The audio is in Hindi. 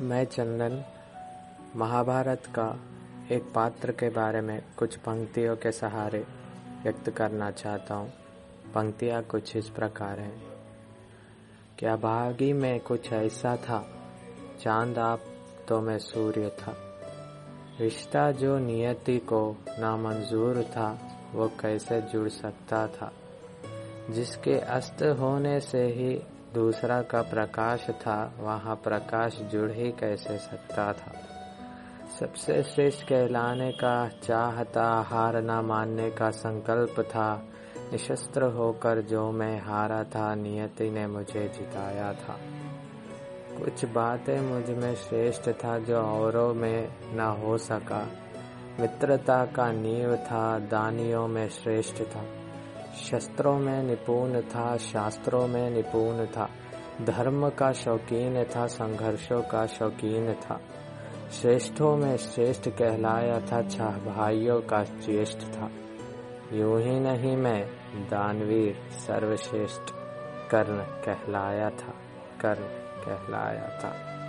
मैं चंदन, महाभारत का एक पात्र के बारे में कुछ पंक्तियों के सहारे व्यक्त करना चाहता हूँ। पंक्तियाँ कुछ इस प्रकार हैं। क्या भागी में कुछ ऐसा था? चाँद आप तो मैं सूर्य था। रिश्ता जो नियति को नामंजूर था, वो कैसे जुड़ सकता था? जिसके अस्त होने से ही दूसरा का प्रकाश था, वहाँ प्रकाश जुड़ ही कैसे सकता था? सबसे श्रेष्ठ कहलाने का चाहता, हार न मानने का संकल्प था। निशस्त्र होकर जो मैं हारा था, नियति ने मुझे जिताया था। कुछ बातें मुझमें श्रेष्ठ था, जो औरों में न हो सका। मित्रता का नींव था, दानियों में श्रेष्ठ था। शस्त्रों में निपुण था, शास्त्रों में निपुण था। धर्म का शौकीन था, संघर्षों का शौकीन था। श्रेष्ठों में श्रेष्ठ कहलाया था, छह भाइयों का ज्येष्ठ था। यूँ ही नहीं मैं, दानवीर, सर्वश्रेष्ठ, कर्ण कहलाया था, कर्ण कहलाया था।